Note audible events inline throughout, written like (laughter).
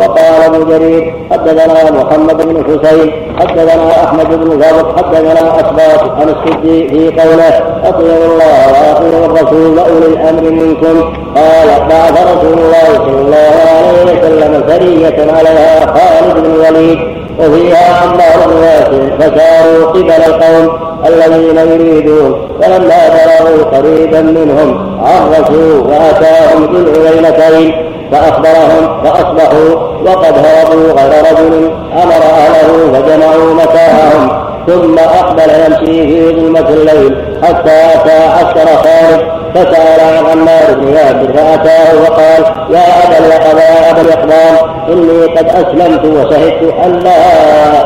وقال أبو جرير حدثنا محمد بن حسين حدثنا أحمد بن فضل حدثنا أسباط عن السدي في قوله أطيعوا الله وأطيعوا الرسول وأولي الأمر منكم. قال بعث رسول الله صلى الله عليه وسلم سريه عليها خالد بن الوليد وفيها عمار بن ياسر فساروا قبل القوم الذين يريدون فلما بلغوا قريبا منهم عرسوا وأتاهم ذو العينتين فأخبرهم فأصبحوا وقد هربوا غير رجل أمر أهله فجمعوا متاعهم ثم أقبل يمشي في ظلمة الليل حتى أتى عسكر خالد فسأل عن عمار بن ياسر فأتاه وقال يا أبا اليقظان أبا اليقظان إني قد أسلمت وشهدت أن لا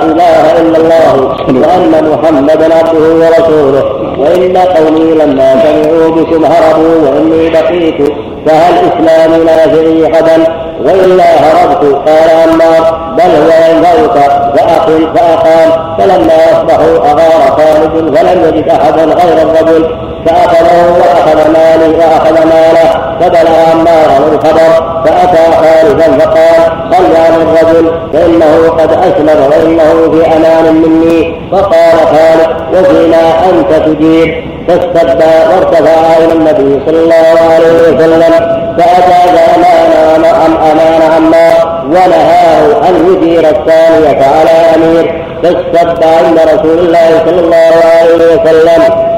إله إلا الله وأن محمدا عبده ورسوله وإن قومي لما سمعوا بكم هربوا وإني بقيت فهل إسلامي نافعي غدا وإلا هربت. قال عمار بل هو ينفعك فأقل فأقام فلما أصبحوا أغار خالد فلم يجد أحدا غير الرجل. فأخذه وأخذ مالي وأخذ ماله فبلغ عمارا الخبر فأتى خالدا فقال صل عن الرجل فإنه قد أسلم وإنه في أمان مني. فقال خالد وفيما أنت تجيب فاستبى وارتفع إلى النبي صلى الله عليه وسلم فاجاز أمان أمان عمار ونهاه أن يدير الثانية على أمير. فاستبى عند رسول الله صلى الله عليه وسلم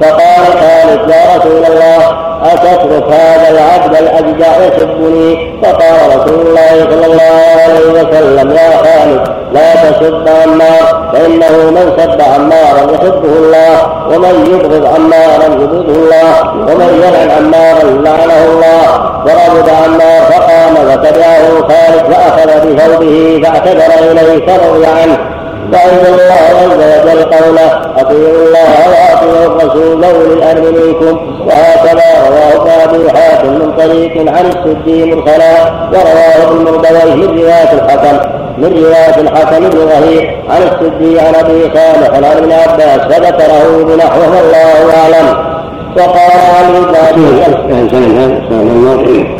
فقال خالد يا رسول الله أتترك هذا العبد الأجدع يسبني فقال رسول الله صلى الله عليه وسلم يا خالد لا تسب عمار فإنه من سب عمارا يحبه الله ومن يبغض عمارا يبغضه الله ومن يلعن عمارا لعنه الله ورد عمار فقام فتبعه خالد فأخذ بثوبه فأعتذر إليه فروي عنه فأنزل الله عز وجل قوله أطيعوا الله وأطيعوا الرسول أولي الأمر منكم وهكذا رواه أبي حاتم من طريق عن السدي مرسلا ورواه ابن مردويه من رواية الحكم من رواية الحكم بن ظهير عن السدي عن أبي صالح عن ابن عباس فذكره بنحوه والله أعلم. وقال علي بن قال ابن جرير الله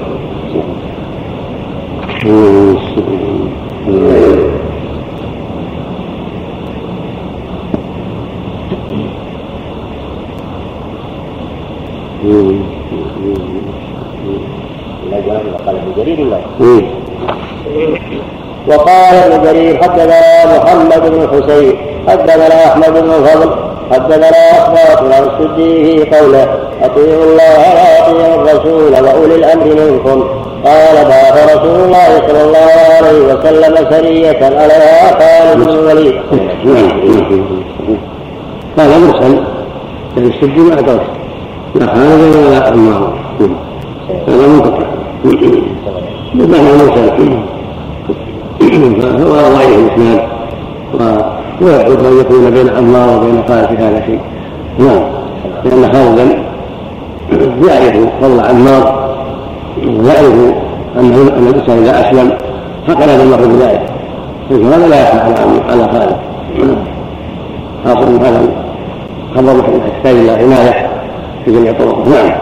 وقال ابن جرير حدثنا محمد بن حسين حدثنا أحمد بن فضل حدثنا أخبار عن السدي في قوله أطيعوا الله وأطيعوا الرسول وأولي الأمر منكم. قال بعث رسول الله صلى الله عليه وسلم سرية عليها خالد بن الوليد. هذا مرسل يعني السدي ما أدرك لا خالد ولا عمار هذا منقطع بمعنى مرسل فهو ضعيف الاسناد ويعود ان يكون بين عمار وبين خالد هذا شيء نعم لأن خالدا يعرف فضل عمار ويعرف ان ان الانسان اذا اسلم فقد هذا المر بذلك لكن هذا لا يخفى على على خالد خاصه هذا خبر يحتاج إلى عنايه في جميع طرقه نعم.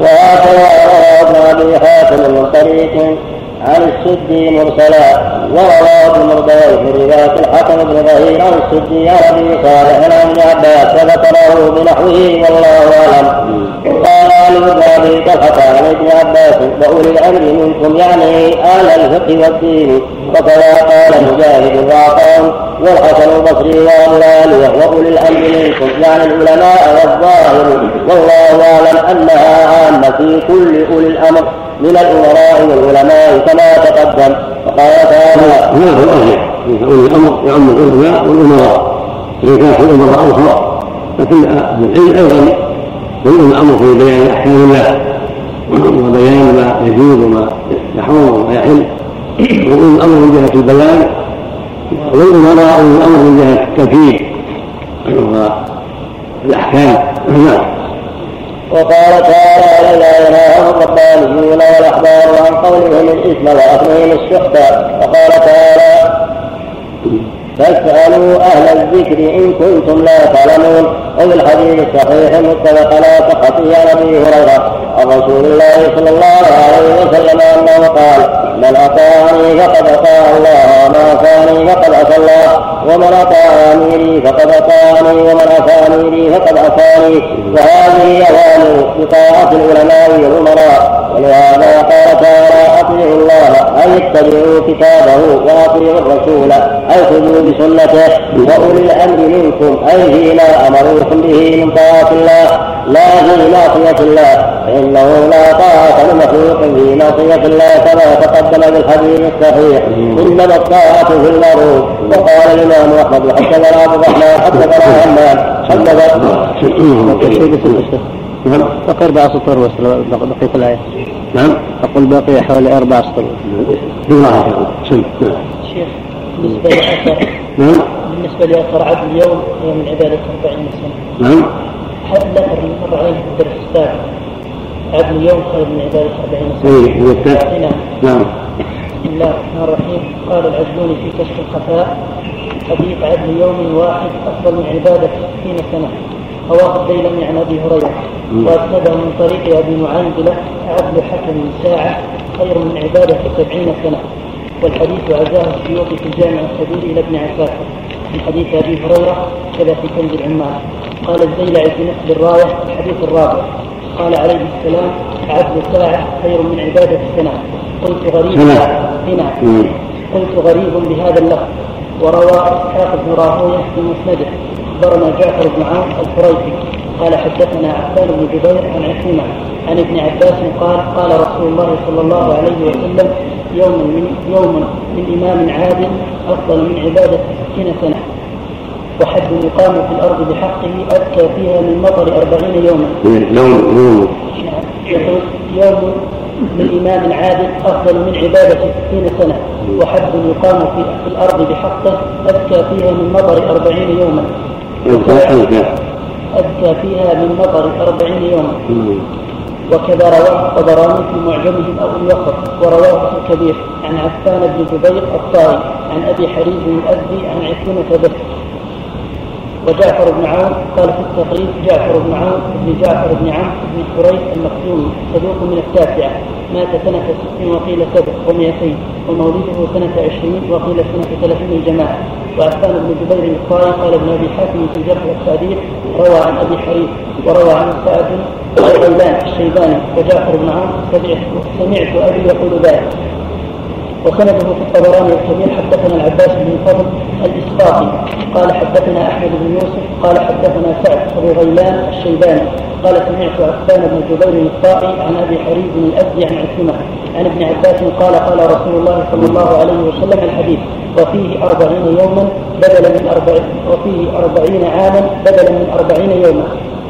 وهكذا روى ابن ابي حاتم من طريق عن السدي مرسلا وروى ابن مردوي في رواية الحكم بن ظهير عن السدي عن أبي صالح عن ابن عباس فذكره بنحوه والله أعلم. قال علي بن ابي طلحه عن ابن عباس واولي الامر منكم يعني أهل الفقه والدين وكذا قال مجاهد وعطاء والحسن البصري والعالية وأولي الأمر منكم يعني العلماء والظاهر والله أعلم أنها عامة في كل أولي الأمر من الأمراء والعلماء كما تقدم وقال تعالى أولي الأمر يعم العلماء والأمراء إذا كان في الأمراء أخرى لكن أهل العلم أيضا يؤم الأمر في بيان أحكام الله وبيان ما يجوز وما يحرم وما يحل وأولي الأمر من جهة البيان والأمراء الأمر من جهة التنفيذ والأحكام نعم. وقال تعالى لا ينهاهم الربانيون والاحبار عن قولهم الاثم واكلهم السحت وقال تعالى فاسألوا أهل الذكر إن كنتم لا تعلمون. وفي الحديث الصحيح المتفق على صحته عن أبي هريرة عن رسول الله صلى الله عليه وسلم فقد أطاع الله وما عصاني فقد عصى الله ومن أطاعني لي فقد أطاعني ومن عصاني لي فقد عصاني وهذه أوامر بطاعة العلماء والأمراء ولهذا قال تعالى أطيعوا الله أي اتبعوا كتابه وأطيعوا الرسول أي خذوا بسنته وأولي الأمر منكم أي فيما أمروكم به من طاعة الله. لا في معصية الله فإنه لا طاعة لمخلوق في معصية الله كما تقدم بالحديث الصحيح. إنما الطاعة في المعروف. وقال الإمام أحمد حدثنا أبو الرحمن حدثنا همام حدثنا نعم. باقي أربع سطور وصل بقية الآية. نعم. أقول باقي حوالي أربع سطور. بالراحة سم نعم. شيخ بالنسبة لأثر نعم. بالنسبة لأثر عدل اليوم هي من عبادة 40 سنة. نعم. هذا الأثر اللي مر عليه في الدرس السابق عدل اليوم خير من عبادة 40 سنة؟ اي والثالث نعم نعم. بسم الله الرحمن الرحيم. قال العجلوني في كشف الخفاء حديث عدل يوم واحد أفضل من عبادة 60 سنة. رواه الديلمي عن أبي هريرة وأسنده من طريق أبي معاذ له عدل حكم ساعة خير من عبادة 70 سنة. والحديث عزاه السيوطي في الجامع الكبير إلى ابن عساكر من حديث أبي هريرة كذا في كنز العمال قال الزيلعي في نسب الراية الحديث الرابع. قال عليه السلام عدل ساعة خير من عبادة سنة. قلت غريب. هنا. قلت غريب بهذا اللفظ. وروى إسحاق بن راهوية في مسنده. أخبرنا جعفر بن عون الفريقي قال حدثنا عفان بن جبير عن عكرمة عن ابن عباس قال قال رسول الله صلى الله عليه وسلم يوم من يوم من إمام عادل أفضل من عبادة ستين سنة. وحد يقام في الأرض بحقه اذكى فيها من مطر أربعين يوما. لون لون يقول يوم من إمام عادل أفضل من عبادة ستين سنة. وحد يقام في, الأرض بحقه أذكى فيها من مطر أربعين يوما. أذكى فيها من مطر أربعين يوما. وكذا رواه الطبراني في معجمه أو الوسط ورواه الكبير عن عفان بن جبير الطائي عن أبي حريز الأزدي عن عكرمة بس وجعفر بن عون قال في التقريب جعفر بن عون بن جعفر بن عمرو بن حريث المخزومي صدوق من التاسعة. مات سنة ست وقيل سبع ومئتين ومولده سنة عشرين وقيل سنة ثلاثين الجماعة وعفان بن جبير الطائي قال ابن أبي حاتم في الجرح والتعديل روى عن أبي حريث وروى عن سعد غيلان الشيباني. وجعفر بن عون سمعت أبي يقول ذلك. وسنده في الطبراني الكبير حدثنا العباس بن الفضل الاسباطي قال حدثنا أحمد بن يوسف قال حدثنا سعد ابو غيلان الشيباني. قال سمعت عفان بن جبير الطائي عن أبي حريز الأزدي عن عكرمة عن ابن عباس قال قال رسول الله صلى الله عليه وسلم الحديث وفيه أربعين يوما بدلا من أربعين وفيه أربعين عاما بدلا من أربعين يوما.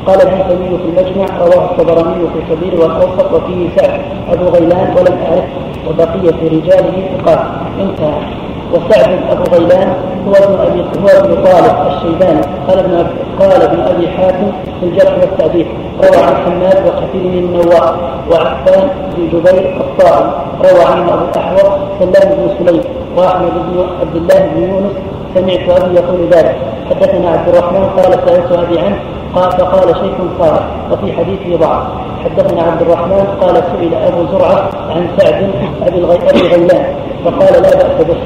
قال الهيثمي في المجمع رواه الطبراني في الكبير والاوسط وفيه سعد أبو غيلان ولم اعرفه وبقية رجاله ثقات انتهى وسعد أبو غيلان هو ابن أبي هو ابن طالب الشيباني قال ابن قال ابن أبي حاتم في الجرح والتعديل روى عن حماد وكثير من النواء وعفان بن جبير الطائي روى عنه أبو الاحوص سلام بن سليم وأحمد بن عبد الله بن يونس سمعت أبي يقول ذلك. حدثنا عبد الرحمن قال سألت أبي عنه قال فقال شيخ قال وفي حديثه ضعف حدثنا عبد الرحمن قال سئل أبو زرعة عن سعد أبي غيلان فقال لا بأس به.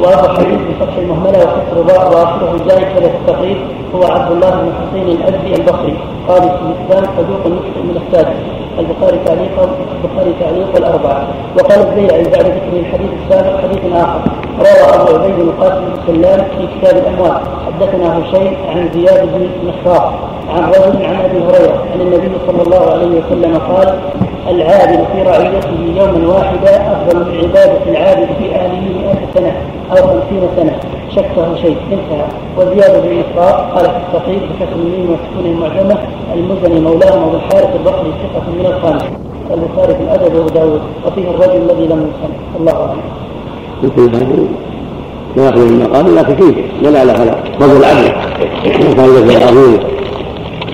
وابو حديث بفتح المهملة وكسر الراء وآخره كذا في التقريب هو عبد الله بن حسين الأزدي البصري. قال في الإسلام صدوق المسلم من السادس البخاري تعليقا البخاري تعليق الأربعة. وقال الزيلعي بعد ذكر الحديث السابق حديث آخر. روى أبو عبيد القاسم بن سلام في كتاب الاموال حدثنا هشيم عن زياد بن مخراق عن رجل عن أبي هريرة عن النبي صلى الله عليه وسلم قال العابد في رعيته يوما واحدا أفضل من عبادة العابد في أهله مئة سنة أو خمسين سنة. شكه شيء انتهى. وزياد بن مخراق قال في التقريب بكسر الميم وسكون المعجمة المزني مولاهم أبو الحارث البصري ثقة من الخامس البخاري في الأدب وأبو داود. وفيه الرجل الذي لم يسلم الله أعلم. هذا ياخذ من قال لكن كيف؟ دلاله على فضل العدل فائده عظيمه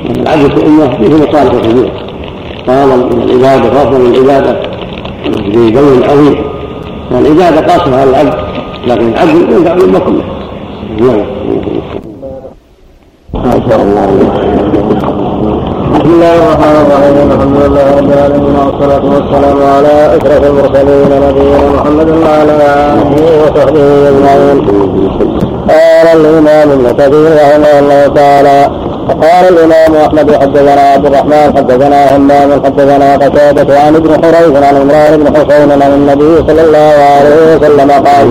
في الامه فيه مصالح كثيرة. طالما من العبادة وافضل من العباده في جو عظيم. والعبادة قاصرة على العبد لكن العدل ينفع الامه كلها نعم ما شاء الله بسم الله الرحمن الرحيم. الحمد لله رب العالمين والصلاة والسلام على أشرف المرسلين نبينا محمد وعلى آله وصحبه أجمعين. قال الإمام كثير رحمه الله تعالى وقال الإمام أحمد حدثنا عبد الرحمن حدثنا همام حدثنا قتادة عن ابن حريث عن عمران بن حسين عن النبي صلى الله عليه وسلم قال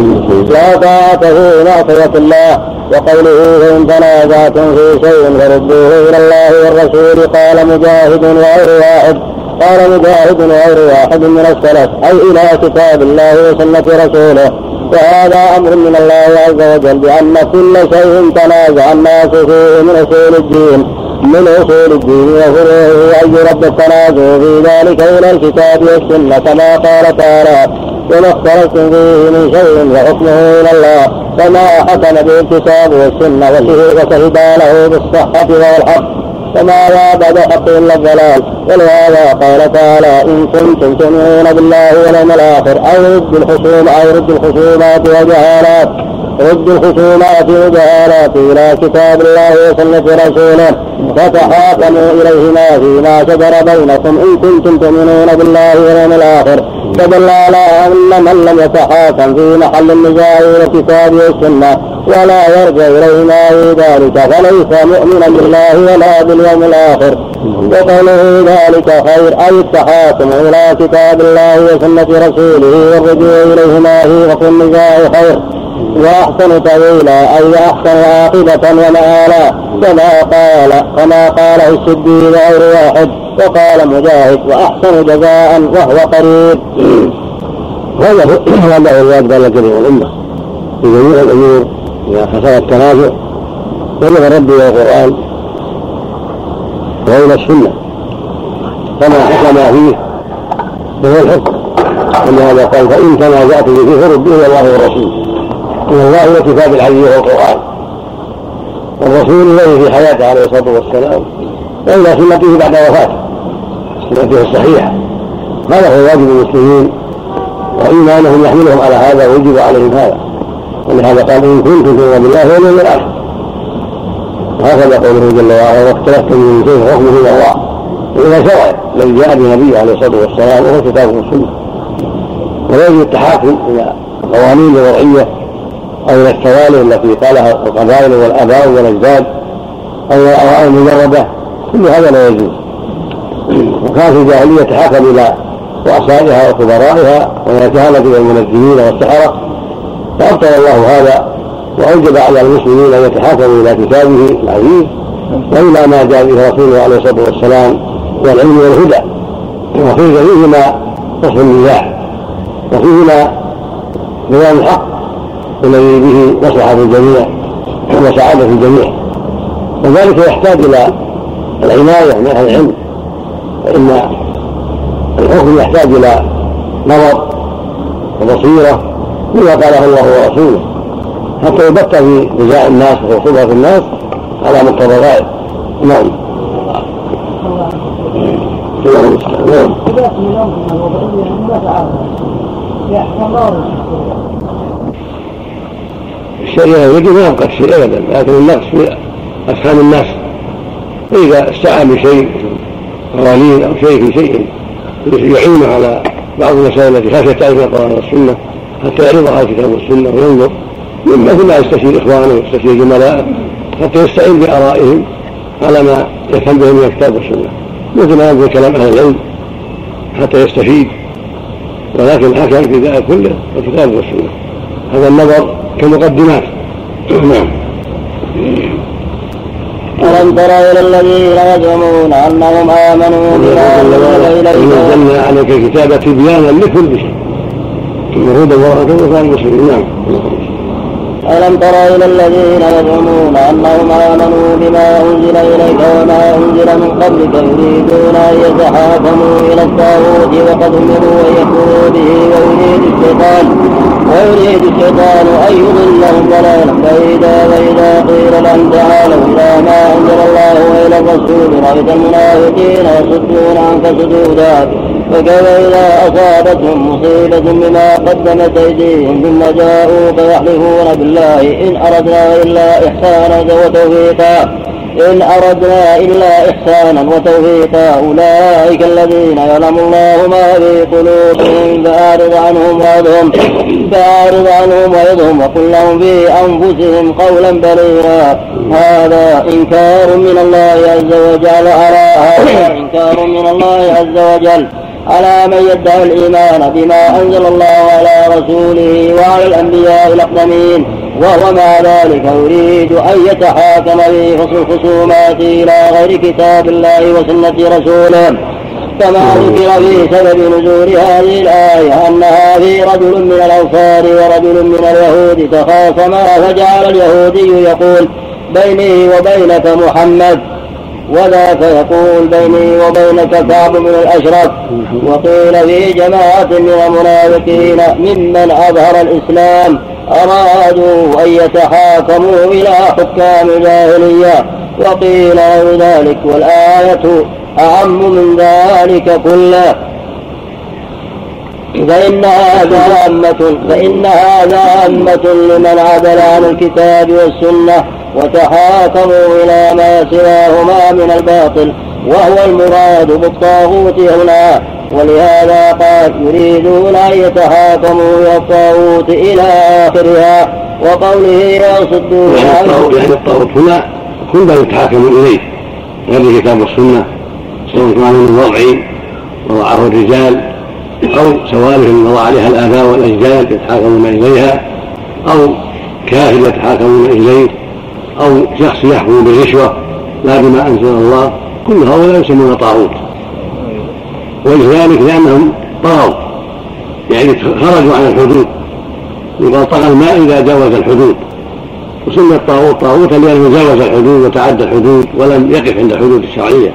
لا طاعة في معصية الله وقوله فإن تنازعتم في شيء فردوه إلى الله والرسول. قال مجاهد وغير واحد قال مجاهد وغير واحد من السلف أي إلى كتاب الله وسنة رسوله. وهذا أمر من الله عز وجل بأن كل شيء تنازع الناس فيه من أصول الدين من أصول الدين وفروعه أن يرد التنازع في ذلك إلى الكتاب والسنة كما قال تعالى وما اختلفتم فيه من شيء فحكمه إلى الله فما حكم به الكتاب والسنة وشهد له بالصحة والحق. فما بعد الحق إلا الضلال. ولهذا قال تعالى إن كنتم تؤمنون بالله واليوم الآخر أو رد الخصوم أو رد الخصومات وجهالات. رد الخصومات وجهالات إلى كتاب الله وسنة رسوله. فتحاكموا إليهما فيما شجر بينكم إن كنتم تؤمنون بالله واليوم الآخر. فدل على أن من لم يتحاكم في محل النزاع إلى الكتاب والسنة. ولا يرجع إليهما في ذلك فليس مؤمنا بالله ولا باليوم الآخر. وقوله ذلك خير أي التحاكم إلى كتاب الله وسنة رسوله والرجوع إليهما في وقت النزاع خير. وأحسن تأويلا أي أحسن عاقبة ومآلا كما قال كما قاله السدي وغير واحد وقال مجاهد وأحسن جزاء وهو قريب. هذا هو الواجب على جميع الامه في جميع الأمور إذا حصل التنازع فلغ ربي إلى القران والى السنة. كما حكم فيه؟ فهو الحكم. ولهذا قال فإن تنازعتم فيه فردوه إلى الله والرسول. إلى الله والكتاب العزيز والقرآن. والرسول الذي في حياته عليه الصلاة والسلام وإلى سنته بعد وفاته. سنته الصحيحه هذا هو واجب المسلمين وإيمانهم يحملهم على هذا ويجب عليهم هذا. ولهذا قال إن كنتم تؤمنون بالله واليوم الآخر وهكذا قوله جل وعلا واختلفتم من شيء حكمه إلى الله. والى شرع الذي جاء به عليه الصلاة والسلام وهو كتاب والسنة ولا يجب التحاكم إلى القوانين الوضعية أو إلى التوالي التي قالها القبائل والآباء والأجداد أو الاراء المجردة. كل هذا لا يجوز. وكان في الجاهلية تحاكم إلى رؤسائها وكبرائها ويتهالك إلى المنجمين والسحرة فابطل الله هذا وأوجب على المسلمين أن يتحاكموا إلى كتابه العزيز وإلى ما جاء به رسوله عليه الصلاة والسلام والعلم والهدى. وفيه فيهما فصل النزاع وفيهما بيان الحق الذي به مصلحه الجميع وسعاده الجميع. وذلك يحتاج إلى العناية من أهل العلم. فإن الحكم يحتاج إلى نظر وبصيرة بما قاله الله ورسوله. حتى يبقى في نزاع الناس وخصومة الناس على مقتضى ذلك. نعم. نعم الشريعة يجب ما يبقى الشيء أبدا لكن النقص في أفهام الناس. فإذا استعان بشيء قوانين أو شيء في شيء يعينه على بعض المسائل التي خافت تعرف القرآن والسنة حتى يعرضها الكتاب والسنة وينظر. مما ثم يستشير إخوانه ويستشير زملائه حتى يستعين بآرائهم على ما يفهم به من الكتاب والسنة. مثل ما ينظر كلام أهل العلم حتى يستفيد. ولكن الحكم في ذلك كله الكتاب والسنة. هذا النظر كمقدمات. نعم. ألم تر إلى الذين يزعمون أنهم آمنوا بما أنزل إليك؟ نزلنا عليك الكتاب تبيانا لكل شيء. وهدى ورحمة للمسلمين نعم. ألم تر إلى الذين يزعمون أنهم آمنوا بما أنزل إليك وما أنزل من قبلك يريدون أن يتحاكموا إلى الطاغوت وقد أمروا أن يكفروا به ويريد الشيطان ويريد الشيطان أن يضلهم ضلالا بعيدا وإذا قيل لهم تعالوا إلى ما أنزل الله وإلى الرسول رأيت المنافقين يصدون عنك صدودا فكيف إذا أصابتهم مصيبة بما قدمت أيديهم ثم جاءوك يحلفون بالله إن أردنا إلا إحسانا وتوفيقا. إن أردنا إلا إحسانا وتوفيقا. أولئك الذين يعلم الله ما في قلوبهم فأعرض عنهم وعظهم فأعرض عنهم وعظهم وقل لهم في أنفسهم قولا بليغا. هذا إنكار من الله عز وجل. على هذا إنكار من الله عز وجل. على من يدعي الإيمان بما أنزل الله على رسوله وعلى الأنبياء الأقدمين وهو مع ذلك. يريد أن يتحاكم الخصومات إلى غير كتاب الله وسنة رسوله. كما ذكر في سبب نزول هذه الآية أنها في رجل من الأنصار ورجل من اليهود تخاصما فجعل اليهودي يقول بيني وبينك محمد. وذاك يقول بيني وبينك كعب من الأشرف. وقيل في جماعة من المنافقين ممن أظهر الإسلام أرادوا أن يتحاكموا إلى حكام الجاهلية. وقيل غير ذلك والآية أعم من ذلك كله. فإن هذا عامة فإن هذا عامة لمن عدل عن الكتاب والسنة. وتحاكموا إلى ما سواهما من الباطل وهو المراد بالطاغوت هنا. ولهذا قال يريدون أن يتحاكموا إلى الطاغوت إلى آخرها. وقوله يصدون يعني, يعني الطاغوت هنا كل ما يتحاكم إليه غير الكتاب والسنة سواء كان من وضع وضعه الرجال أو سوالف وضع عليها الآباء والأجداد يتحاكمون إليها أو كافر يتحاكمون إليه. أو شخص يحكم بالرشوة لا بما أنزل الله كل هؤلاء يسمون طاغوت. ولذلك لأنهم طغوا. يعني خرجوا عن الحدود. يقال طغى الماء إذا جاوز الحدود. وسمي الطاغوت طاغوتا لأنه جاوز الحدود وتعدى الحدود ولم يقف عند الحدود الشرعية.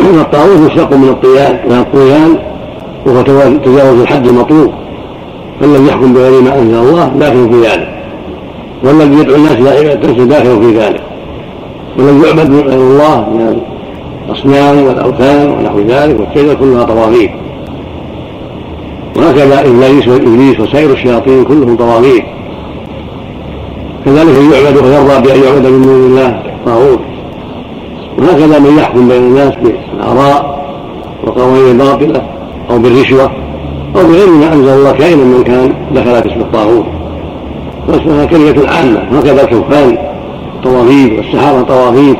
(clears throat) الطاغوت مشتق من الطيان من الطغيان وهو تجاوز الحد المطلوب. فالذي يحكم بغير ما أنزل الله داخل في ذلك. والذي يدعو الناس إلى نفسه داخل في ذلك. والذي يعبد من غير الله من الأصنام والأوثان ونحو ذلك والشجر كلها طواغيت وهكذا إبليس وإبليس وسائر الشياطين كلهم طواغيت كذلك يعبد ويرضى بان يعبد من دون الله طاغوت. وهكذا من يحكم بين الناس بالآراء وقوانين باطله أو بالرشوة أو بغير ما أنزل الله كائنا من كان دخل في اسم الطاغوت. واسمها كلمة عامة هكذا الكفان طواغيت والسحرة طواغيت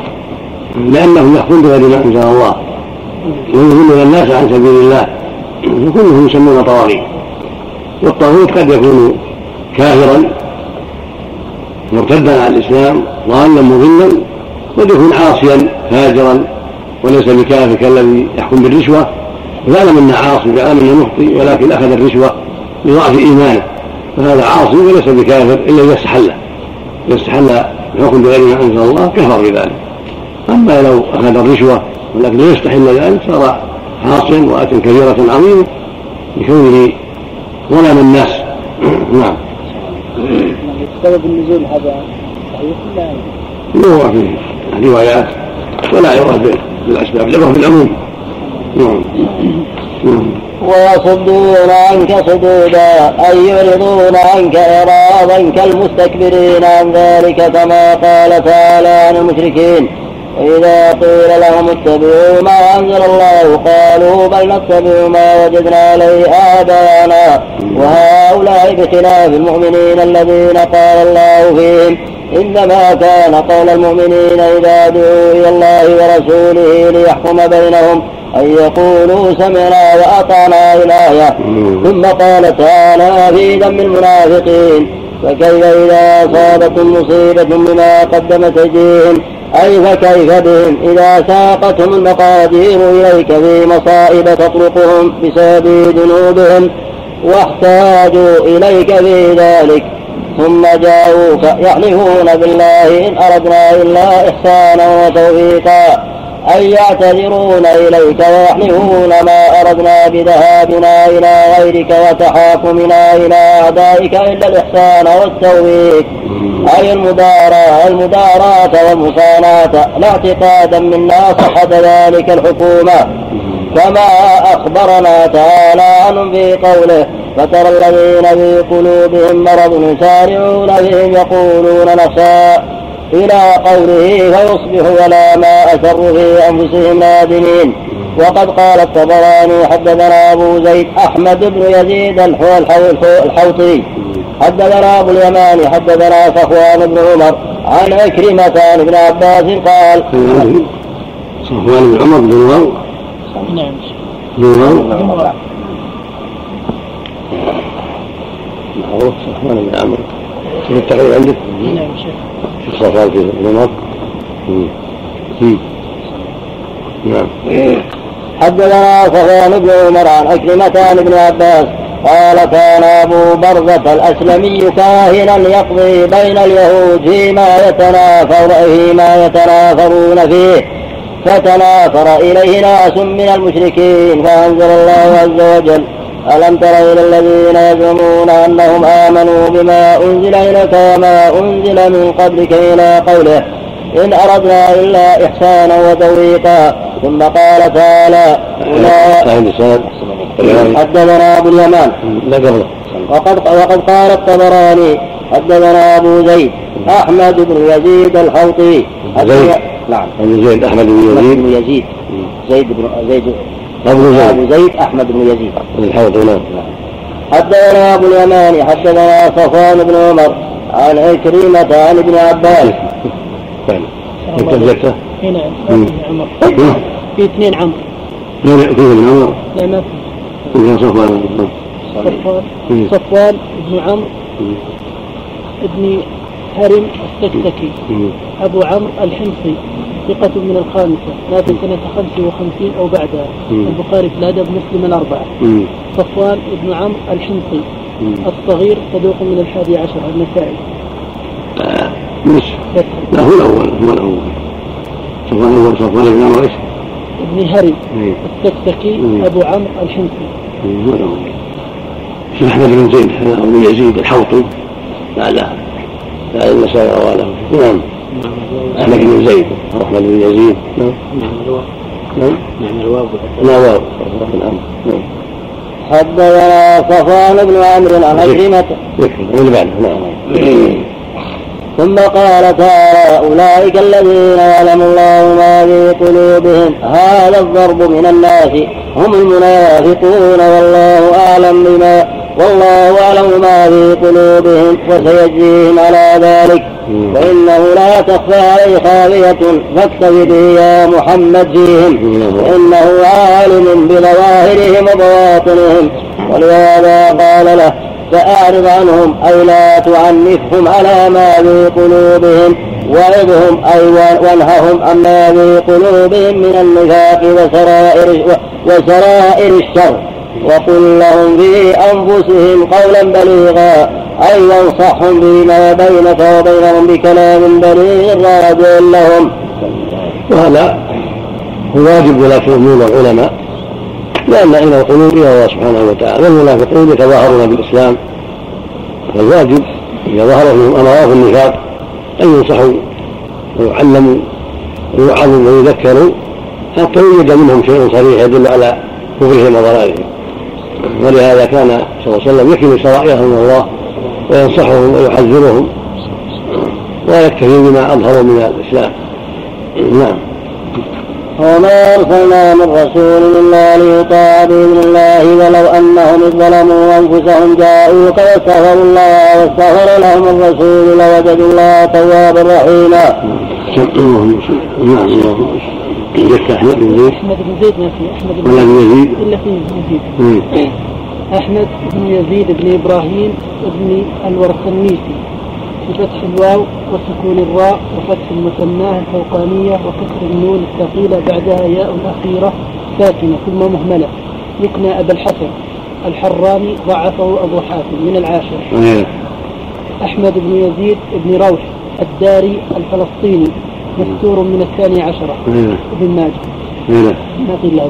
لأنهم يحكمون بغير ما أنزل الله. ويضلون الناس عن سبيل الله. فكلهم يسمون طواغيت. والطاغوت قد يكون كافرا مرتدا عن الإسلام ضالا مضلا قد يكون عاصيا فاجرا وليس بكافر كالذي يحكم بالرشوة. يعلم أنه عاصي يعلم أنه مخطئ ولكن أخذ الرشوة لضعف إيمانه. فهذا عاصي وليس بكافر إلا إذا استحل. إذا استحل الحكم بغير ما أنزل الله كفر بذلك. أما لو أخذ الرشوة ولكن لا يستحل ذلك صار عاصيا واتى كبيرة عظيمة لكونه ظلم الناس. (clears throat) نعم. سبب النزول هذا صحيح ولا يروى فيه روايات ولا يروى بالأسباب العبره بالعموم. نعم. (clears throat) نعم. ويصدون عنك صدودا أي يعرضون عنك إعراضا كالمستكبرين عن ذلك كما قال تعالى عن المشركين. وإذا قيل لهم اتبعوا ما أنزل الله قالوا بل نتبع ما وجدنا عليه آباءنا. وهؤلاء بخلاف المؤمنين الذين قال الله فيهم إنما كان قول المؤمنين إذا دعوا إلى الله ورسوله ليحكم بينهم. أن يقولوا سمعنا وأطعنا الآية ثم قال تعالى في ذم المنافقين فكيف إذا أصابتهم مصيبة بما قدمت أيديهم؟ أي فكيف بهم؟ إذا ساقتهم المقادير إليك في مصائب تطرقهم بسبب ذنوبهم واحتاجوا إليك في ذلك. ثم جاءوك يحلفون بالله إن أردنا إلا إحسانا وتوفيقا. أن يعتذرون إليك ويحلفون ما أردنا بذهابنا إلى غيرك وتحاكمنا إلى أعدائك إلا الإحسان والتوفيق. أي المداراة المداراة والمصاناة لا اعتقادا منا صحة ذلك الحكومة. كما أخبرنا تعالى عنهم في قوله فترى الذين في قلوبهم مرض يسارعون بهم يقولون نخشى إلى قوله فيصبحوا ولا ما أسروا في أنفسهم نادمين وقد قال الطبراني حدثنا أبو زيد أحمد بن يزيد الحوطي حدثنا أبو اليمان حدثنا صفوان بن عمر عن عكرمة عن ابن عباس قال صفوان بن عمر بن عمر؟ نعم. بن عمر. معروف صفوان بن عمرو في التقرير عندك؟ نعم شيخ. شيخ صفوان في بن عمر نعم. حدثنا صفوان بن عمر عن عكرمة عن ابن عباس قال كان أبو برزة الأسلمي كاهنا يقضي بين اليهود فيما يتنافر فيما يتنافرون فيه. فتنافر إليه ناس من المشركين فأنزل الله عز وجل ألم تر إلى الذين يزعمون أنهم آمنوا بما أنزل إليك وما أنزل من قبلك إلى قوله إن أردنا إلا إحسانا وتوفيقا. ثم قال تعالى حدثنا أبو اليمان. وقد وقد قال الطبراني حدثنا أبو زيد أحمد بن يزيد الحوطي. زيد. نعم. أبو زيد أحمد بن يزيد. زيد بن زيد أبو زيد أبو زيد. أحمد بن يزيد. الحوطي نعم حدثنا أبو اليمان حدثنا صفوان بن عمر عن عكرمة عن ابن عباس. فعلا إنت ذكرته؟ نعم في اثنين عمرو لا كيف ابن عمر؟ لا ما في. صفوان. صفوان. صفوان بن عمرو ابن هرم السكسكي أبو عمرو الحمصي ثقة من الخامسة مات سنة 55 أو بعدها. البخاري في الأدب مسلم الأربعة. صفوان بن عمرو الحمصي. الصغير صدوق من الحادي عشر النسائي مش لا هو الأول هو الأول. صفوان الأول صفوان بن عمرو إيش؟ ابن هرم السكسكي أبو عمرو الحمصي. هو الأول. شيخ أحمد بن زيد بن يزيد الحوطي. بعد بعد النسائي رواه له نعم. أحمد بن زيد. أو أحمد بن يزيد. نعم. نعم. الواو نعم. نعم. الواو نعم واو نعم. حدثنا صفوان بن عمرو عن عكرمة. يكفي اللي بعده. نعم. ثم قال تعالى أولئك الذين يعلم الله ما في قلوبهم هذا الضرب من الناس هم المنافقون والله أعلم بما والله أعلم ما في قلوبهم وسيجزيهم على ذلك. وإنه لا تخفى عليه خافية. فاكتب به يا محمد فيهم. إنه عالم بظواهرهم وبواطنهم. ولهذا قال له فأعرض عنهم أي لا تعنفهم على ما في قلوبهم. وعظهم أي وانههم عما في قلوبهم من النفاق وسرائر وسرائر الشر. وقل لهم في أنفسهم قولا بليغا أي وانصحهم بما بينك وبينهم بكلام بليغ راجع لهم. وهذا واجب ولا تؤمنون العلماء لأن إلى القلوب إلى الله سبحانه وتعالى والمنافقون يتظاهرون بالإسلام. فالواجب إذا ظهر فيهم أمراض النفاق أن ينصحوا ويعلموا ويوعظوا ويذكروا. حتى يوجد منهم شيء صريح يدل على كفرهم وضلالهم. ولهذا كان صلى الله عليه وسلم يكفي سرائرهم من الله وينصحهم ويحذرهم ويكتفي بما أظهروا من الإسلام. نعم. وما أرسلنا من رسول إلا ليطاع بإذن الله ولو أنهم إذ ظلموا أنفسهم جاءوك واستغفروا الله واستغفر لهم الرسول لوجدوا الله توابا رحيما. أحمد بن زيد. أحمد بن زيد ما في أحمد بن يزيد. إلا في يزيد. أحمد بن يزيد بن إبراهيم بن الورقنيسي بفتح الواو وسكون الراء وفتح المثناه الفوقانية وكسر النون الثقيلة بعدها ياء أخيرة ساكنة ثم مهملة. يكنى أبا الحسن الحراني ضعفه أبو حاتم من العاشر. أحمد بن يزيد بن روح الداري الفلسطيني. مستور من الثاني عشرة إيه. ابن ماجه. إيه. ما قيل له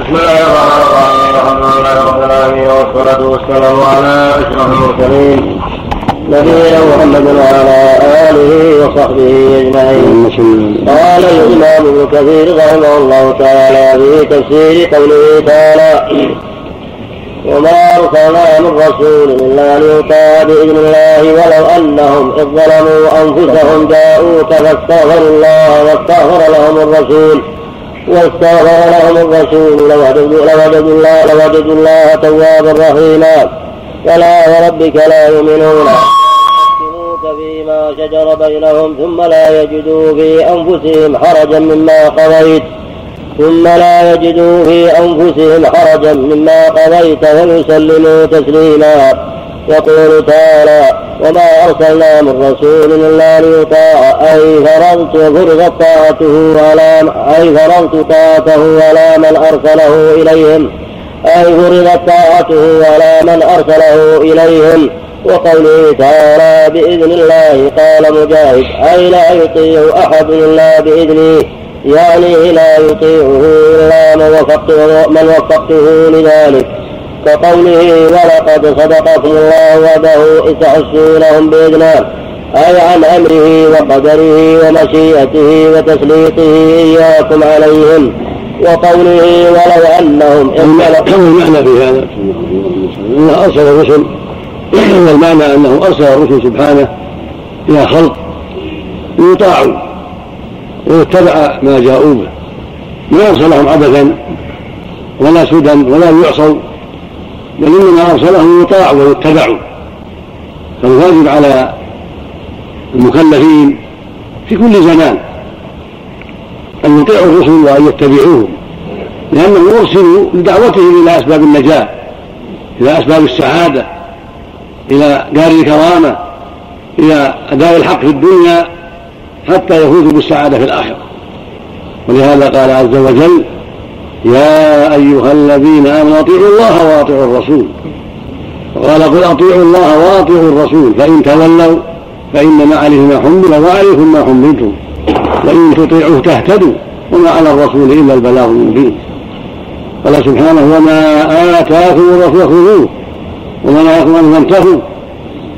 بسم الله الرحمن الرحيم. الحمد لله رب العالمين والصلاة والسلام على أشرف المرسلين. نبينا محمد وعلى آله وصحبه أجمعين. قال الإمام ابن كثير رحمه الله تعالى في تفسير قوله تعالى وما أرسلنا من رسول إلا ليطاع بإذن الله ولو أنهم إذ ظلموا أنفسهم جاءوك فاستغفروا الله واستغفر لهم الرسول واستغفر لهم الرسول لوجدوا الله لوجدوا الله توابا رحيما فلا وربك لا يؤمنون. فيما شجر بينهم ثم لا يجدوا في أنفسهم حرجا مما قضيت. ثم لا يجدوا في أنفسهم حرجا مما قضيت ويسلموا تسليما. يقول تعالى وما أرسلنا من رسول إلا ليطاع. أي فرضت فرضت طاعته على أي فرضت طاعته على من أرسله إليهم. أي فرضت طاعته على من أرسله إليهم. وقوله تعالى بإذن الله قال مجاهد أي لا يطيع أحد إلا بإذنه. يعني لا يطيعه إلا من وفقته, من وفقته لذلك. كقوله ولقد صدقكم الله وعده إذ تحسونهم بإذنه أي عن أمره وقدره ومشيئته وتسليطه إياكم عليهم. وقوله ولو أنهم كم المعنى في هذا أنه أرسل الرسل والمعنى أنه أرسل الرسل سبحانه إلى خلق يطاعوا ويتبع ما جاءوا به. ما أرسلهم عبثا ولا سدى ولا يعصوا بل إنما أرسلهم يطاعوا ويتبعوا. فالواجب على المكلفين في كل زمان أن يطيعوا الرسل وأن يتبعوهم لأنهم أرسلوا لدعوتهم إلى أسباب النجاة إلى أسباب السعادة إلى دار الكرامة إلى أداء الحق في الدنيا. حتى يفوزوا بالسعادة في الآخرة. ولهذا قال عز وجل يا أيها الذين آمنوا أطيعوا الله وأطيعوا الرسول. وقال قل أطيعوا الله وأطيعوا الرسول. فإن تولوا فإنما عليه ما حمل وعليكم ما حملتم. وإن تطيعوه تهتدوا وما على الرسول إلا البلاغ المبين. قال سبحانه وما آتاكم الرسول خذوه وما نهاكم عنه فانتهوا.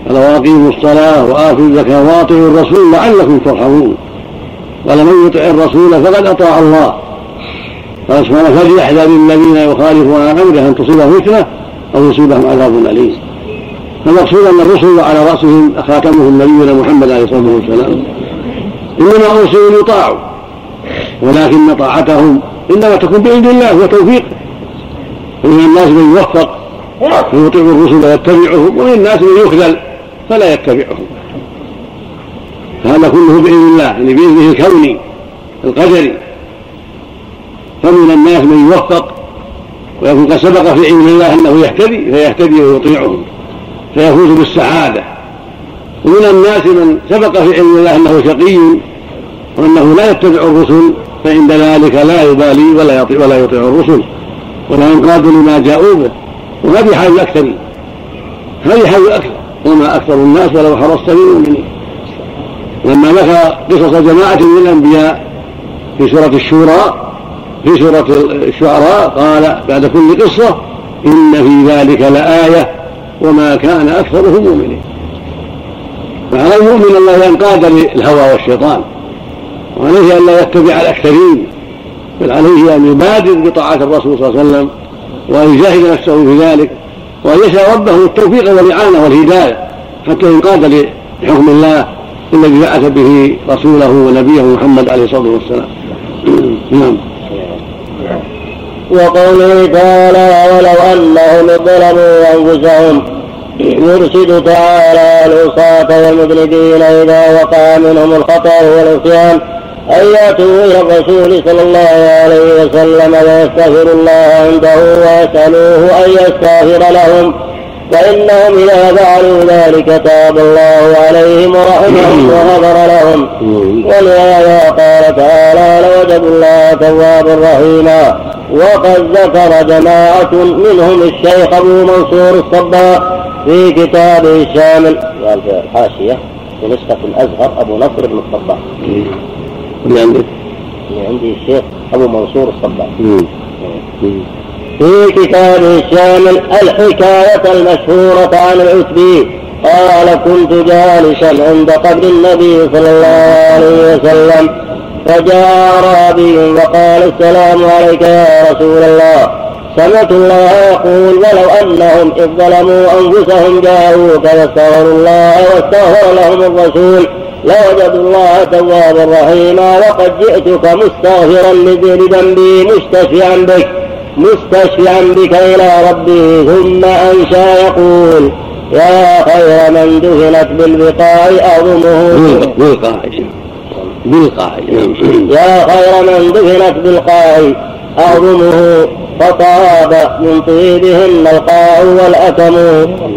قال واقيموا الصلاة وآتوا الزكاة واطيعوا الرسول لعلكم ترحمون. قال من يطع الرسول فقد أطاع الله. قال سبحانه فليحذر الذين يخالفون عن أمره أن تصيبهم فتنة أو يصيبهم عذاب أليم. فالمقصود أن الرسل وعلى رأسهم خاتمهم نبينا محمد عليه الصلاة والسلام. إنما ارسلوا ليطاعوا ولكن طاعتهم إنما تكون بإذن الله وتوفيقه ومن الناس من يوفق فيطيع الرسل ويتبعهم ومن الناس من يخذل. فلا يتبعهم فهذا كله بإذن الله يعني بإذنه الكوني القدري. فمن الناس من يوفق ويكون قد سبق في علم الله أنه يهتدي فيهتدي ويطيعهم فيفوز بالسعادة. ومن الناس من سبق في علم الله أنه شقي وأنه لا يتبع الرسل فعند ذلك لا يبالي ولا يطيع ولا يطيع الرسل. ولا ينقاد لما جاءوا به. وهذه حال الأكثرين. هذه حال الأكثر. وما أكثر الناس ولو حرصت بالمؤمنين لما ذكر قصص جماعة من الأنبياء في سورة الشورى في سورة الشعراء قال بعد كل قصة إن في ذلك لآية وما كان أكثرهم مؤمنين. فعلى المؤمن أن لا ينقاد للهوى والشيطان وعليه أن لا يتبع الأكثرين بل عليه أن يبادر بطاعة الرسول صلى الله عليه وسلم وأن يجاهد نفسه في ذلك. وأن يسأل ربه التوفيق والإعانة والهداية؟ حتى ينقاد لحكم الله الذي بعث به رسوله ونبيه محمد عليه الصلاة والسلام. (clears throat) نعم. وقوله تعالى ولو أنهم ظلموا أنفسهم يرشد تعالى العصاة والمذنبين إذا وقع منهم الخطأ والعصيان. أن يأتوا إلى الرسول صلى الله عليه وسلم ويستغفر الله عنده ويسألوه أن يستغفر لهم فإنهم إذا فعلوا ذلك تاب الله عليهم ورحمهم (coughs) وغفر لهم. ولهذا قال تعالى لوجدوا الله توابا رحيما وقد ذكر جماعة منهم الشيخ أبو منصور الصباح في كتابه الشامل الحاشية في نسخة الأزهر أبو نصر بن الصباح اللي عندك؟ اللي عندي الشيخ أبو منصور الصباح. في كتابه الشامل الحكاية المشهورة عن العتبي قال كنت جالسا عند قبر النبي صلى الله عليه وسلم فجاء أعرابي وقال السلام عليك يا رسول الله. سمعت الله يقول ولو أنهم إذ ظلموا أنفسهم جاءوك واستغفروا الله واستغفر لهم الرسول لوجدوا الله توابا رحيما وقد جئتك مستغفرا لذنبي مستشفعا بك مستشفعا بك إلى ربي ثم أنشى يقول يا خير من دفنت بالبقاع أظمه بالقاع بالقاع يا خير من دفنت بالقاع أعظمه. فطاب من طيبهن القاع والأكم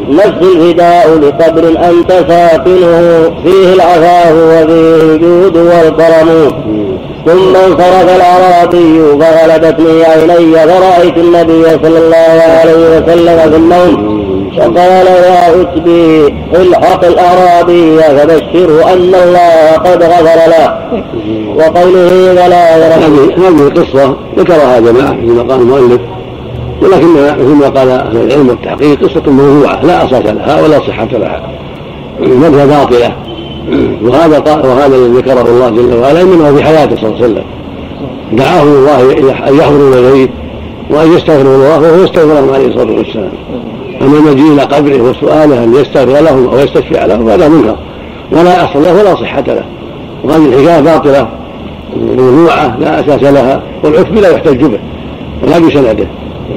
نفس الفداء لقبر أنت ساكنه. فيه العفاف وفيه الجود والكرم. ثم انصرف الأعرابي فغلبتني عيني فرأيت النبي صلى الله عليه وسلم في النوم. فقال يا عتبي الحق الأعرابي فبشره أن الله قد غفر له. وقوله ولا هذه القصة ذكرها جماعة في مقام المؤلف ولكنها ما قال أهل العلم والتحقيق قصة موضوعة لا أساس لها ولا صحة لها. بل هي باطلة. وهذا وهذا الذي ذكره الله جل وعلا إنما في حياته صلى الله عليه وسلم. دعاه الله أن يحضروا إليه وأن يستغفروا الله وهو يستغفر عليه الصلاة والسلام. اما المجيء إلى قبره وسؤاله ان يستغفر لهم أو يستشفع لهم هذا منكر. ولا أصل له ولا صحة له. وهذه الحكاية باطلة موضوعة لا أساس لها والعتب لا يحتج به. ولا بسنده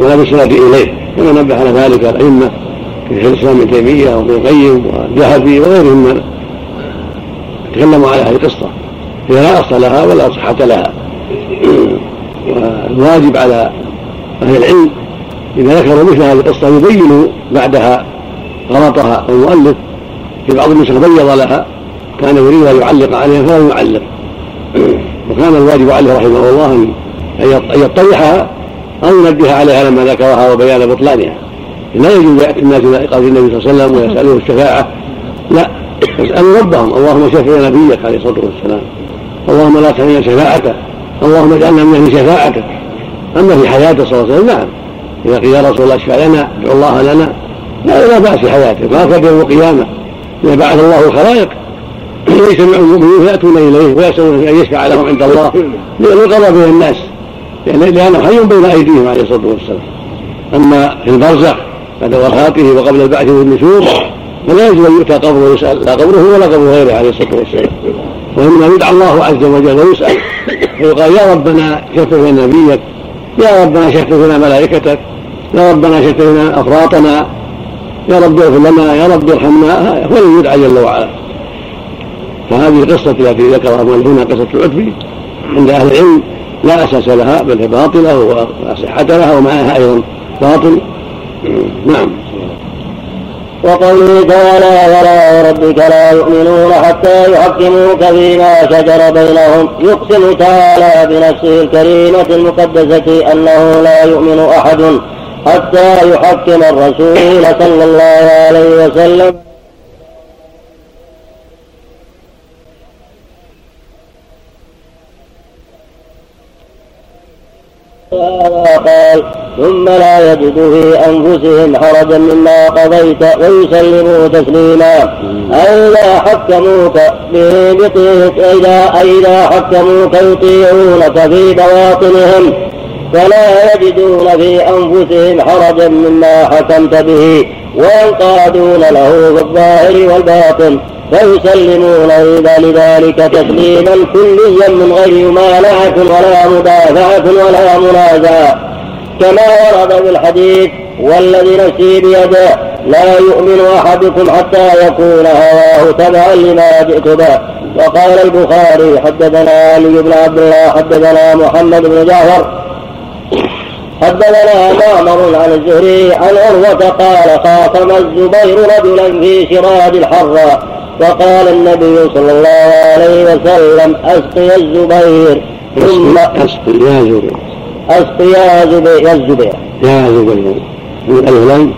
ولا بسند إليه. كما نبه على ذلك الأئمة في شيخ الإسلام ابن تيمية وابن القيم والذهبي وغيرهم من تكلموا على هذه القصة. هي لا أصل لها ولا صحة لها. (clears throat) والواجب على أهل العلم إذا ذكروا مثل هذه القصة يبين بعدها غلطها المؤلف في بعض النسخ بيض لها كان يريد أن يعلق عليها فلم يعلق. وكان الواجب عليه رحمه الله أن يطرحها أو ينبه عليها لما ذكرها وبيان بطلانها. لا يجوز يأتي الناس إلى إيقاظ النبي صلى الله عليه وسلم ويسألوه الشفاعة. لا يسألوا ربهم. اللهم شفع نبيك عليه الصلاة والسلام. اللهم لا تحرمنا شفاعته. اللهم اجعلنا من أهل شفاعتك. أما في حياته صلى الله عليه وسلم نعم. إذا قيل يا رسول الله اشفع لنا ادعو الله لنا. لا لا بأس في حياته ما كان يوم القيامة. إذا بعث الله الخلائق (clears throat) ويجتمع المؤمنين فيأتون إليه ويسألون أن يشفع لهم عند الله. ليقرب به الناس لأنه حي بين أيديهم عليه الصلاة والسلام. أما في البرزخ بعد وفاته وقبل البعث والنشور فلا يجوز أن يؤتى قبره ويسأل لا قبره ولا قبر غيره عليه الصلاة والسلام. وإنما يدعى الله عز وجل ويسأل ويقال يا ربنا شفع نبيك. يا ربنا شفت لنا ملائكتك يا ربنا شفت لنا أفراطنا يا رب اغفر لنا يا رب ارحمنا هو يدعى جل وعلا. فهذه القصة التي ذكرها هنا قصة العتبي عند أهل العلم لا أساس لها بل هي باطلة ولا صحة لها ومعها أيضا باطل. نعم. وقوله تعالى ولا وربك لا يؤمنون حتى يحكموك فيما شجر بينهم يقسم تعالى بنفسه الكريمة المقدسة أنه لا يؤمن أحد حتى يحكم الرسول صلى الله عليه وسلم قال ثم لا يجد في أنفسهم حرجا مما قضيت ويسلموا تسليما. ألا حكموك بطيعك إذا إذا حكموك يطيعونك في بواطنهم. فلا يجدون في أنفسهم حرجا مما حكمت به وينقادون له في الظاهر والباطن فيسلمون إذا لذلك تسليما كليا من غير مانعة ولا مدافعة ولا منازعة. كما ورد في الحديث والذي نفسي بيده لا يؤمن أحدكم حتى يكون هواه تبعا لما جئت به وقال البخاري حدثنا علي بن عبد الله حدثنا محمد بن جعفر حدثنا معمر عن الزهري عن عروة قال خاتم الزبير رجلا في شراد الحرة فقال النبي صلى الله عليه وسلم أسقي الزبير. ثم أسقي يا زبير. يا زبير يا الزبير يا زبير من الهلال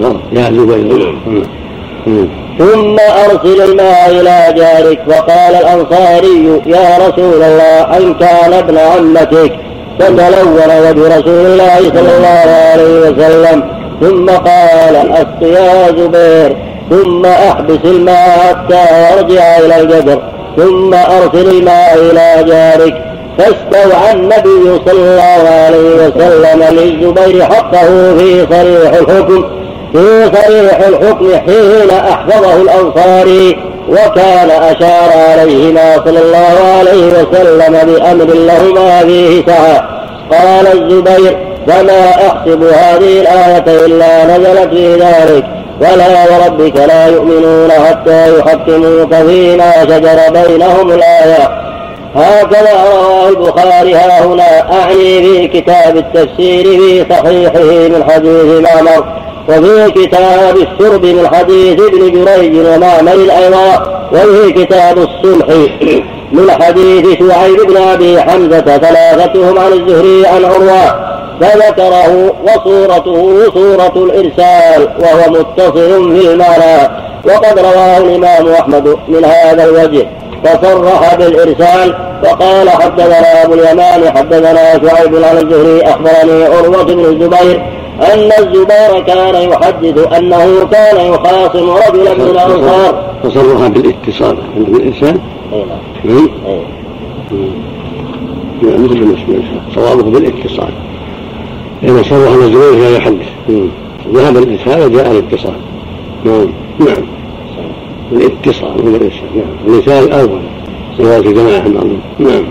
نعم يا زبير ثم أرسل الماء إلى جارك وقال الأنصاري يا رسول الله إن كان ابن عمتك فتلون وجه رسول الله صلى الله عليه وسلم. ثم قال أسق يا زبير ثم أحبس الماء حتى يرجع إلى الجدر ثم أرسل الماء إلى جارك فاستوعى النبي صلى الله عليه وسلم للزبير حقه في صريح الحكم في صريح الحكم حين أحفظه الأنصاري وكان أشار عليهما صلى الله عليه وسلم بأمر لهما فيه سعة قال الزبير فما أحسب هذه الآية إلا نزلت في ذلك ولا وربك لا يؤمنون حتى يحكموك فيما شجر بينهم الآية. هكذا رواه البخاري ها هنا أعني في كتاب التفسير في صحيحه من حديث معمر وفي كتاب الشرب من حديث ابن جريج ومعمر أيضا وفي كتاب الصلح (clears throat) من حديث شعيب بن أبي حمزة ثلاثتهم عن الزهري عن عروة فذكره وصورته صورة الإرسال وهو متصل في المعنى وقد رواه الإمام أحمد من هذا الوجه. فصرح بالإرسال فقال حدثنا أبو اليمان حدثنا شعيب عن الزهري أخبرني عروة بن الزبير أن الزبير كان يحدث أنه كان يخاصم رجلا من الأنصار. تصرف بالاتصال عند الإنسان؟ نعم مثل بالنسبة صوابه بالاتصال. إذا صرح أن الزبير كان يحدث. ذهب الإرسال وجاء الاتصال. نعم. نعم. الاتصال هو الإرسال نعم. الإرسال أول رواية جماعة نعم.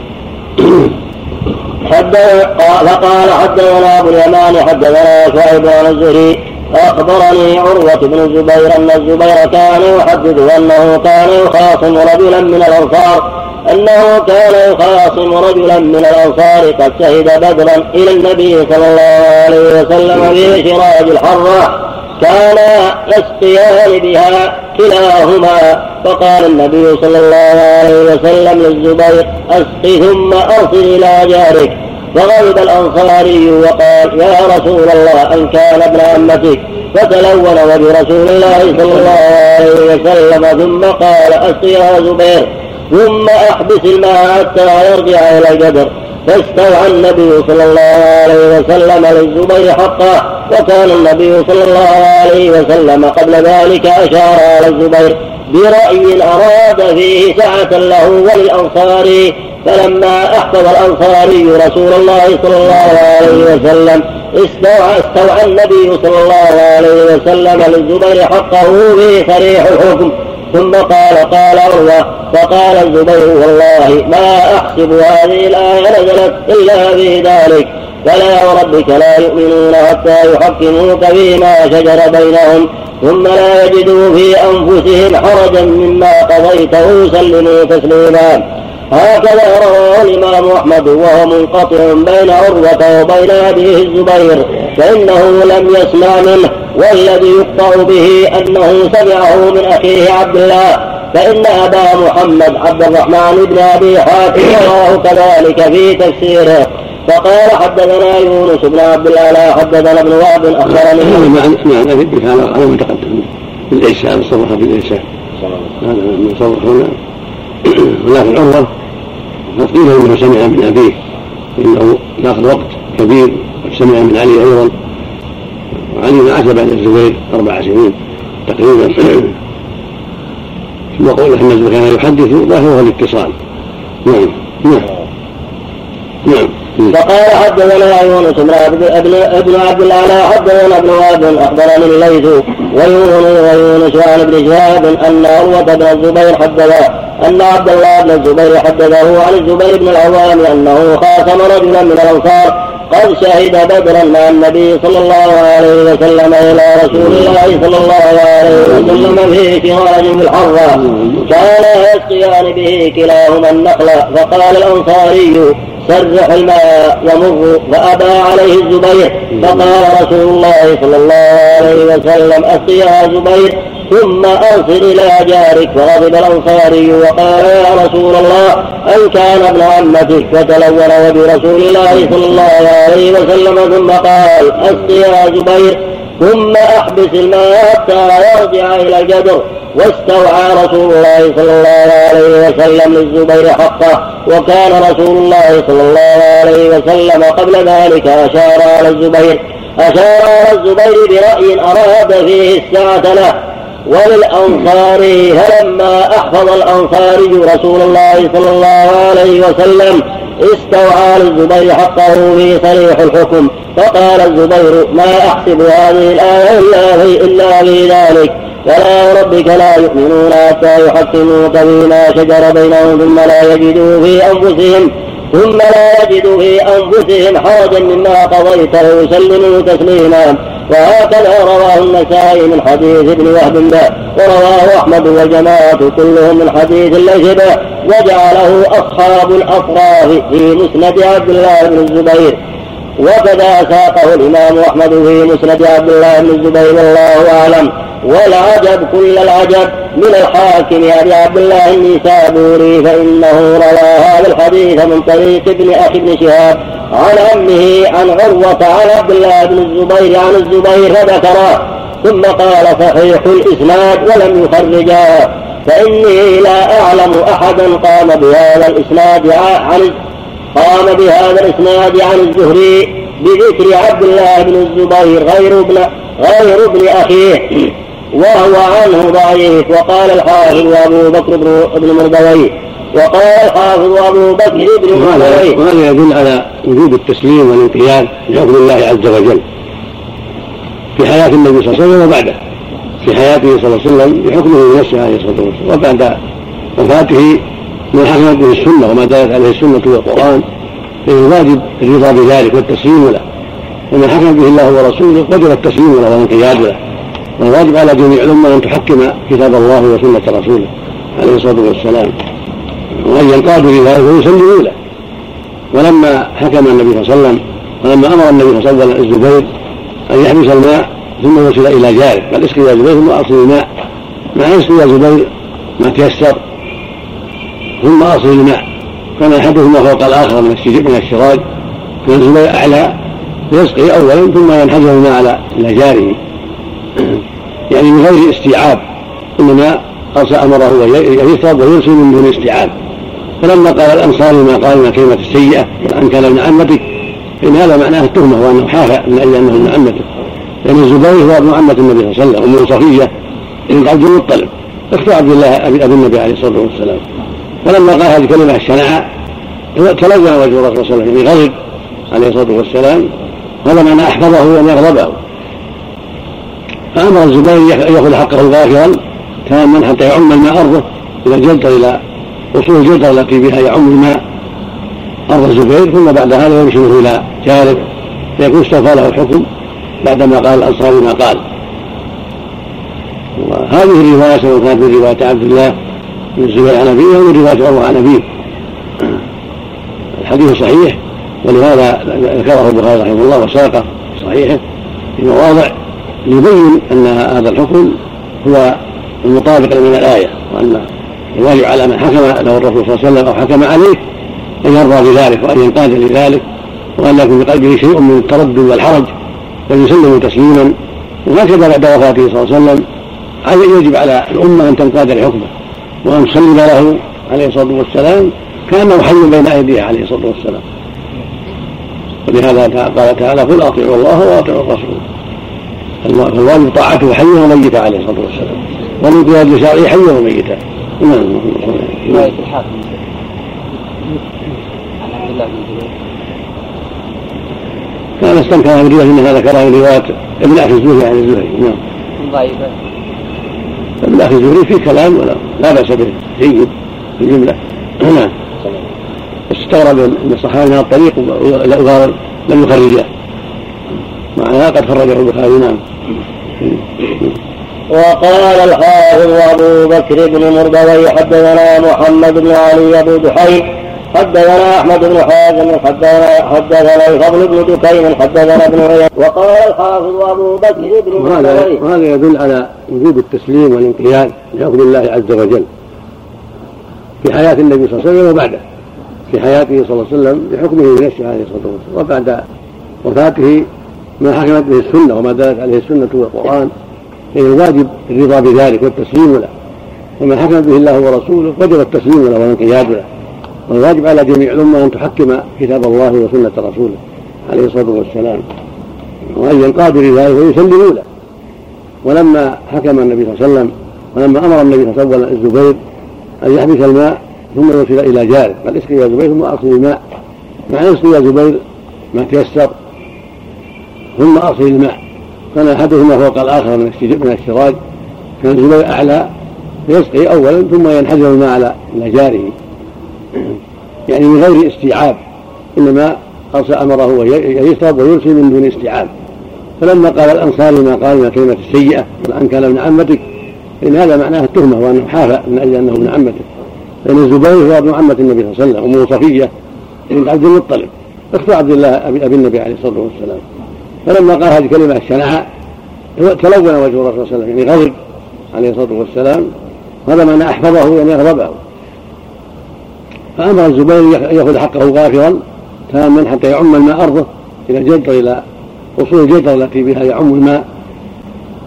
فقال حدثنا أبو اليمان حدثنا شعيب عن الزهري أخبرني عروة بن الزبير أن الزبير كان يحدث أنه كان يخاصم رجلا من الأنصار أنه كان يخاصم رجلا من الأنصار قد شهد بدرا إلى النبي صلى الله عليه وسلم في شراج الحرة. كانا يسقيان بها كلاهما. فقال النبي صلى الله عليه وسلم للزبير اسق ثم أرسل إلى جارك. فغضب الأنصاري وقال يا رسول الله إن كان ابن عمتك. فتلون وبرسول الله صلى الله عليه وسلم ثم قال اسق يا زبير ثم أحبس الماء حتى يرجع إلى القدر فاستوعى النبي صلى الله عليه وسلم للزبير حقه وكان النبي صلى الله عليه وسلم قبل ذلك أشار على الزبير برأي أراد فيه سعة له وللأنصار فلما أحفظ الأنصاري رسول الله صلى الله عليه وسلم استوعى استوعى النبي صلى الله عليه وسلم للزبير حقه في صريح الحكم. ثم قال قال عروة فقال الزبير والله ما أحسب هذه الآية نزلت إلا في ذلك فلا وربك لا يؤمنون حتى يحكموك فيما شجر بينهم ثم لا يجدوا في أنفسهم حرجا مما قضيت ويسلموا تسليما. هكذا رواه الإمام أحمد وهو منقطع بين عروة وبين أبيه الزبير فإنه لم يسمع منه. والذي يقطع به أنه سمعه من أخيه عبد الله فإن أبا محمد عبد الرحمن بن أبي حاتم رواه كذلك في تفسيره. فقال حدثنا يونس بن عبد الله حدثنا ابن وهب أخبرني. معنى معنى في هذا على متقدم. بالإرسال صرح بالإرسال. هذا من صرح هنا. (clears throat) ولكن عمر قد قيل إنه سمع من أبيه إنه ياخذ وقت كبير سمع من علي أيضا. وعلي مات بعد الزبير أربع سنين تقريبا. ثم قوله إن الزبير كان يحدث ظاهره الاتصال. نعم. نعم. نعم. فقال حدثنا يونس بن ابن عبد الأعلى حدثنا ابن وهب أخبرني الليث ويونس ويونس عن ابن شهاب أن عروة بن الزبير حدث أن عبد الله بن الزبير حدثه عن الزبير بن العوام أنه خاصم رجلا من الأنصار قد شهد بدرا مع النبي صلى الله عليه وسلم إلى رسول الله صلى الله عليه وسلم في شراج الحرة. كان يسقيان به كلاهما النخل فقال الأنصاري سرح الماء يمر فأبى عليه الزبير. فقال رسول الله صلى الله عليه وسلم أسقي يا زبير. ثم أرسل إلى جارك فغضب الأنصاري وقال يا رسول الله أن كان ابن عمتك فتلون وبرسول الله صلى الله عليه وسلم ثم قال أسقي يا زبير ثم أحبس الماء حتى يرجع إلى الجدر. واستوعى رسول الله صلى الله عليه وسلم للزبير حقه وكان رسول الله صلى الله عليه وسلم قبل ذلك أشار على الزبير. أشار على الزبير برأي أراد فيه السعة له. وللأنصار فلما أحفظ الأنصاري رسول الله صلى الله عليه وسلم. استوعى للزبير حقه في صريح الحكم. فقال الزبير ما أحسب هذه الآية إلا في, إلا في ذلك. فلا ربك لا يؤمنون حتى يحكموك فيما شجر بينهم ثم لا يجدوا في أنفسهم ثم لا يجدوا في أنفسهم حرجا مما قضيت ويسلموا تسليما. وهكذا رواه النسائي من حديث ابن وهب به ورواه أحمد والجماعة كلهم من حديث الليث به وجعله أصحاب الأطراف في مسند عبد الله بن الزبير. وكذا ساقه الإمام أحمد في مسند عبد الله بن الزبير والله أعلم. والعجب كل العجب من الحاكم أبي عبد الله النسابوري فإنه روى هذا الحديث من طريق ابن أخي بن شهاب عن عمه عن عروة عن عبد الله بن الزبير عن الزبير فذكره ثم قال صحيح الإسناد ولم يخرجا فإني لا أعلم أحدا قام بهذا الإسناد عن قام بهذا الإسناد عن الزهري بذكر عبد الله بن الزبير غير ابن غير ابن أخيه. وهو عنه ضعيف. وقال الحافظ أبو بكر بن مردوي وقال الحافظ أبو بكر بن وهذا يدل على وجوب التسليم والانقياد لحكم الله عز وجل؟ في حياة النبي صلى الله عليه وسلم وبعده. في حياته صلى الله عليه وسلم بحكمه بنفسه عليه الصلاة والسلام. وبعد وفاته ما حكمت به السنة وما دلت عليه السنة والقرآن فالواجب الرضا بذلك والتسليم له. وما حكم به الله ورسوله وجب التسليم له والانقياد له. والواجب على جميع الأمة أن تحكم كتاب الله وسنة رسوله عليه الصلاة والسلام. وأن ينقادوا لذلك ويسلموا له ولما حكم النبي صلى الله عليه وسلم ولما أمر النبي صلى الله عليه وسلم الزبير أن يحبس الماء ثم يوصل إلى جاره. قال اسقي يا زبير ثم أصل الماء. مع اسقي يا زبير ما تيسر. ثم أصل الماء. كان أحدهما فوق الآخر من من الشراج كان الزبير أعلى فيسقي أولا ثم ينحدر الماء على إلى جاره. (clears throat) يعني من غير استيعاب. انما أمره يشرب ويرسل من دون استيعاب. فلما قال الانصاري ما قال من الكلمة السيئة ان كان ابن عمتك فان هذا معناه التهمه وانه حافى من أجل أنه ابن عمته. لأن الزبير هو ابن عمة النبي صلى الله عليه وسلم امه صفية بنت عبد المطلب. اخت عبد الله ابي أبي النبي عليه الصلاة والسلام. فلما قال هذه الكلمة الشنعاء تلون وجه الرسول صلى الله عليه وسلم يعني غضب عليه الصلاة والسلام. هذا معنى أحفظه وأن يغضبه. فأمر الزبير ان يأخذ حقه ظاهرا تاما حتى يعم الماء أرضه إلى الجلطه إلى وصول الجلطه التي بها يعم الماء أرض الزبير ثم بعد هذا يرسله إلى جاره فيكون استوفى له الحكم بعدما قال الأنصاري ما قال. وهذه الرواية سواء كانت من رواية عبد الله بن الزبير عن أبيه أو من رواية عروه عن أبيه. الحديث صحيح ولهذا ذكره البخاري رحمه الله وساقه في صحيحه في مواضع ليبين أن هذا الحكم هو المطابق من الآية وأن الواجب على من حكم له الرسول صلى الله عليه وسلم أو حكم عليه أن يرضى بذلك وأن ينقاد لذلك وأن يكون في قلبه شيء من التردد والحرج بل يسلم تسليما وهكذا بعد وفاته صلى الله عليه وسلم. يجب على الأمة أن تنقاد لحكمه وأن تسلم له عليه الصلاة والسلام كانه حي بين أيديها عليه الصلاة والسلام. ولهذا قال تعالى قل أطيعوا الله وأطيعوا الرسول. فالواجب طاعته حيا وميتا عليه الصلاة والسلام والانقياد لشرعه حيا وميتا. نعم. روايه الحاكم عن عبد الله بن كان استنكر من روايه انها ذكرها من روايه ابن أخي الزهري عن الزهري. نعم. ضعيفه ابن أخي الزهري فيه كلام ولا لا بأس به. جيد في الجملة. نعم. استغرب ان الصحابه من الطريق لم يخرجه. معناها قد خرجه البخاري نعم. وقال الحافظ أبو بكر بن مردوي حدثنا محمد بن علي بن دحيم حدثنا أحمد بن حازم حدثنا حدثنا الفضل بن دكين حدثنا ابن عيينة. وقال الحافظ أبو بكر بن مردوي وهذا يدل على وجوب التسليم والانقياد لحكم الله عز وجل في حياة النبي صلى الله عليه وسلم وبعده في حياته صلى الله عليه وسلم بحكمه بنفسه عليه الصلاة والسلام وبعد وفاته ما حكمت به السنة وما دلت عليه السنة والقرآن الواجب الرضا بذلك والتسليم له. وما حكم به الله ورسوله وجب التسليم له والانقياد له. والواجب على جميع الأمة أن تحكم كتاب الله وسنة رسوله عليه الصلاة والسلام. وأن ينقادوا لذلك ويسلموا له. ولما حكم النبي صلى الله عليه وسلم ولما أمر النبي صلى الله عليه وسلم الزبير أن يحبس الماء ثم يوصل إلى جاره قال اسقي يا زبير ثم أصل الماء. معنى اسقي يا زبير ما تيسر. ثم أصل الماء. كان أحدهما فوق الآخر من السراج كان الزبير أعلى فيسقي أولا ثم ينحدر الماء على جاره. يعني من غير استيعاب إنما أرسل أمره يشرب ويرسل من دون استيعاب. فلما قال الأنصاري ما قال من الكلمة السيئة أن كان ابن عمتك إن هذا معناه التهمة وأنه حافى من أجل أنه ابن عمته لأن الزبير هو ابن عمة النبي صلى الله عليه وسلم أمه صفية بنت عبد المطلب أخت عبد الله أبي النبي عليه الصلاة والسلام. فلما قال هذه الكلمة الشنعاء تلون وجه الرسول صلى الله عليه وسلم يعني غضب عليه الصلاة والسلام. هذا معنى أحفظه يعني أغضبه. فأمر الزبير أن يأخذ حقه غافرا تاما حتى يعم الماء أرضه إلى الجدر إلى وصول الجدر التي بها يعم الماء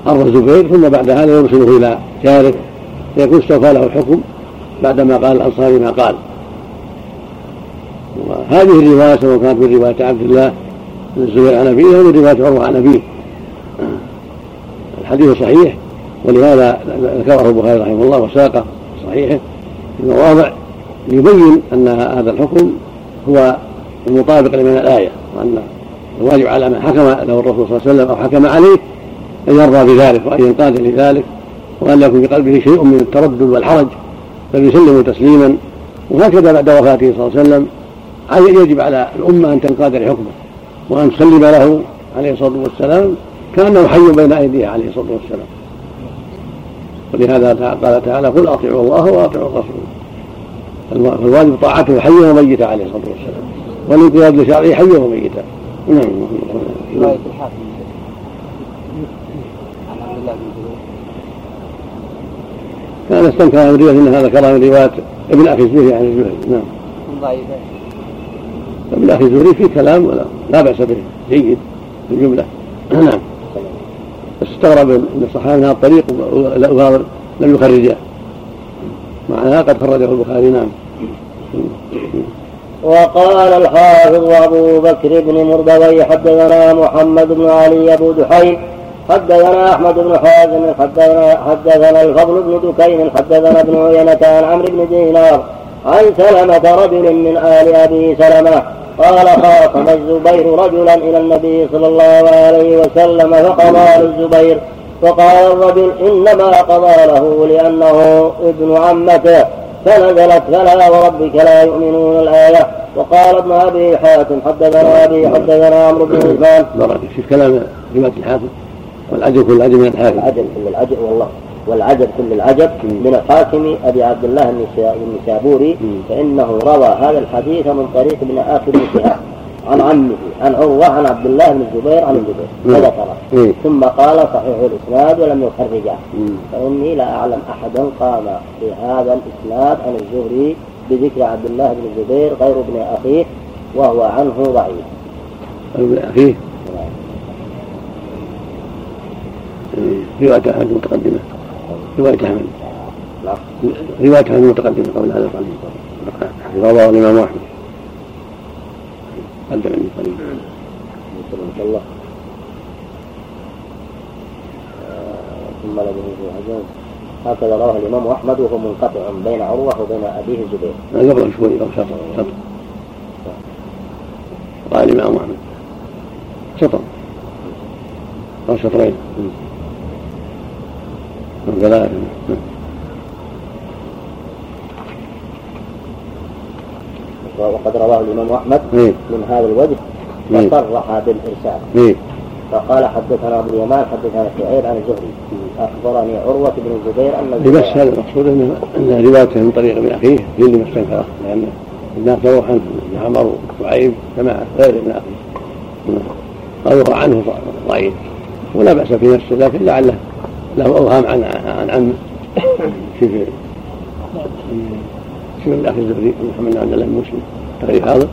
أرض الزبير. ثم بعد هذا يرسله إلى جاره فيكون استوفى له الحكم بعدما قال الأنصاري ما قال. وهذه الرواية سواء كانت من رواية عبد الله الزبير عن أبيه أو من رواية عروة عن أبيه. الحديث صحيح ولهذا ذكره البخاري رحمه الله وساقه صحيحه. في مواضع يبين أن هذا الحكم هو المطابق لمن الآية وأن الواجب على من حكم له الرسول صلى الله عليه وسلم أو حكم عليه أن يرضى بذلك وأن ينقاد لذلك وأن يكون في قلبه شيء من التردد والحرج بل يسلم تسليما. وهكذا بعد وفاته صلى الله عليه وسلم يجب على الأمة أن تنقاد لحكمه. وأن تسلم له عليه الصلاة والسلام كأنه حي بين أيديه عليه الصلاة والسلام. ولهذا قال تعالى قل أطيعوا الله وأطيعوا الرسول. فالواجب طاعته حيا وميتا عليه الصلاة والسلام. والانقياد لشرعه حيا وميتا نعم. رواية الحاكم. كان استنكر عن رواية انها ذكرها من رواية ابن أخي الزهري عن الزهري نعم ابن أخي الزهري في كلام ولا لا بأس به. جيد. في الجملة. (clears throat) نعم. استغرب إن الصحابه من هذا الطريق لم يخرجاه معناها قد خرجه البخاري. نعم. وقال الحافظ أبو بكر بن مردوي حدثنا محمد بن علي أبو دحين حدثنا أحمد بن حازم حدثنا حدثنا الفضل بن دكين حدثنا ابن عيينة عن عمرو بن دينار عن سلمة رجل من آل أبي سلمة قال خاصم الزبير رجلا إلى النبي صلى الله عليه وسلم فقضى للزبير فقال الرجل إنما قضى له لأنه ابن عمته فنزلت فلا وربك لا يؤمنون الآية. وقال ابن أبي حاتم حدثنا أبي حدثنا عمرو بن عثمان. بارك في كلام رواية الحاتم والعجب كل العجب من الحاكم. العجب كل العجب والله. والعجب كل العجب من الحاكم أبي عبد الله النسابوري فإنه روى هذا الحديث من طريق ابن أخي بن شهاب. عن عمه عن عروة عن عبد الله بن الزبير عن الزبير هذا ترى ثم قال صحيح الإسناد ولم يخرجه. فإني لا أعلم أحدا قام في هذا الإسناد عن الزهري بذكر عبد الله بن الزبير غير ابن أخيه وهو عنه ضعيف. ابن أخيه؟ رواية أحمد متقدمة رواية أحمد رواية أحمد متقدمة قبل هذا القليل رواه الإمام أحمد. قدم عندي قليل الله ثم لم يجوز هكذا رواه الإمام أحمد وهو منقطع بين عروة وبين أبيه الزبير. قبل شوي قبل شطر شطر. قال الإمام أحمد. شطر. قال شطرين. ثلاثة وقد رواه الإمام أحمد إيه. من هذا الوجه إيه. وصرح بالإرسال. إيه. فقال حدثنا ابو اليمان حدثنا شعيب عن الزهري. أخبرني عروة بن الزبير أن بس هذا المقصود ان روايته من طريق ابن أخيه هي اللي مستنكره لأن الناس رووا عنه ابن عمر وشعيب جماعة غير ابن أخيه. روى عنه ضعيف. ولا بأس في نفسه لكن لعله له أوهام عن عن عمه في في من الأخ الزهري محمد بن عبد الله بن مسلم تغيير هذا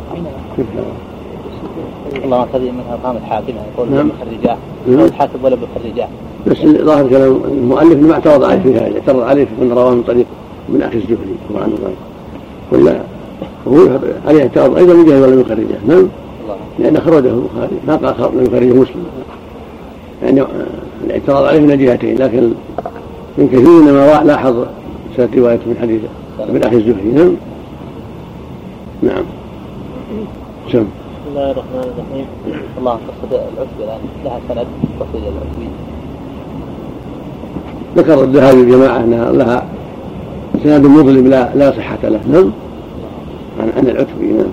الله هذه مثلا قامت حاكمه يقول نعم. نعم. الحاكم ولا بخرجاه بس ظاهر كلام المؤلف ما اعترض عليه في هذا اعترض عليه في من رواه من طريق من أخي الزهري رضي عنه. ولا هو عليه اعتراض أيضا من جهة ولم يخرجه نعم. لأن خرجه البخاري ما قال لم يخرجه مسلم. يعني الاعتراض عليه من الجهتين لكن من كثير انما لاحظ سنة رواية من حديث ابن أخي الزهري. نعم. نعم. بسم الله الرحمن الرحيم. الله قصة العتبة الآن لها سند قصة العتبة ذكر الذهبي جماعة أنها لها سند مظلم لا لا صحة له. نعم. عن عن العتبي. نعم.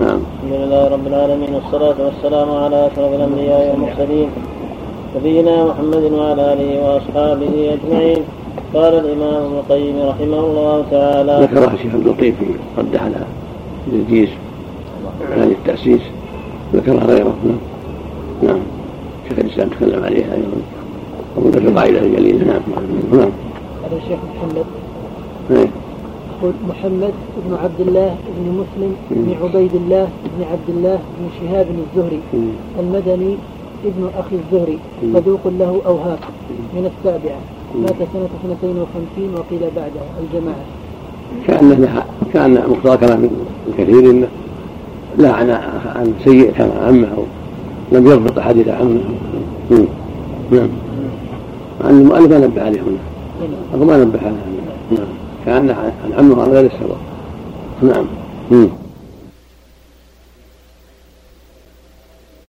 نعم. الحمد لله رب العالمين والصلاة والسلام على أشرف الأنبياء والمرسلين نبينا محمد وعلى آله وأصحابه أجمعين. قال الإمام ابن القيم رحمه الله تعالى ذكرها الشيخ عبد اللطيف في رد على الجيش عن التأسيس. ذكرها غيره نعم نعم. شيخ الإسلام تكلم عليها أيضا. وذكر القاعدة الجليلة نعم. نعم. هذا الشيخ محمد. إيه. محمد بن عبد الله بن مسلم بن عبيد الله بن عبد الله بن شهاب الزهري المدني ابن أخي الزهري صدوق له أوهام من السابعة. مات سنة اثنتين وخمسين وقيل بعدها الجماعة. كأن لها كأن مقتضى كلام الكثير انه لا عن عن سيء كان عمه. أو لم يضبط حديث عمه. نعم. مع أن المؤلف ما نبه عليه هنا. أو ما نبه عليه نعم. كأن عن عمه عن غير السبب نعم.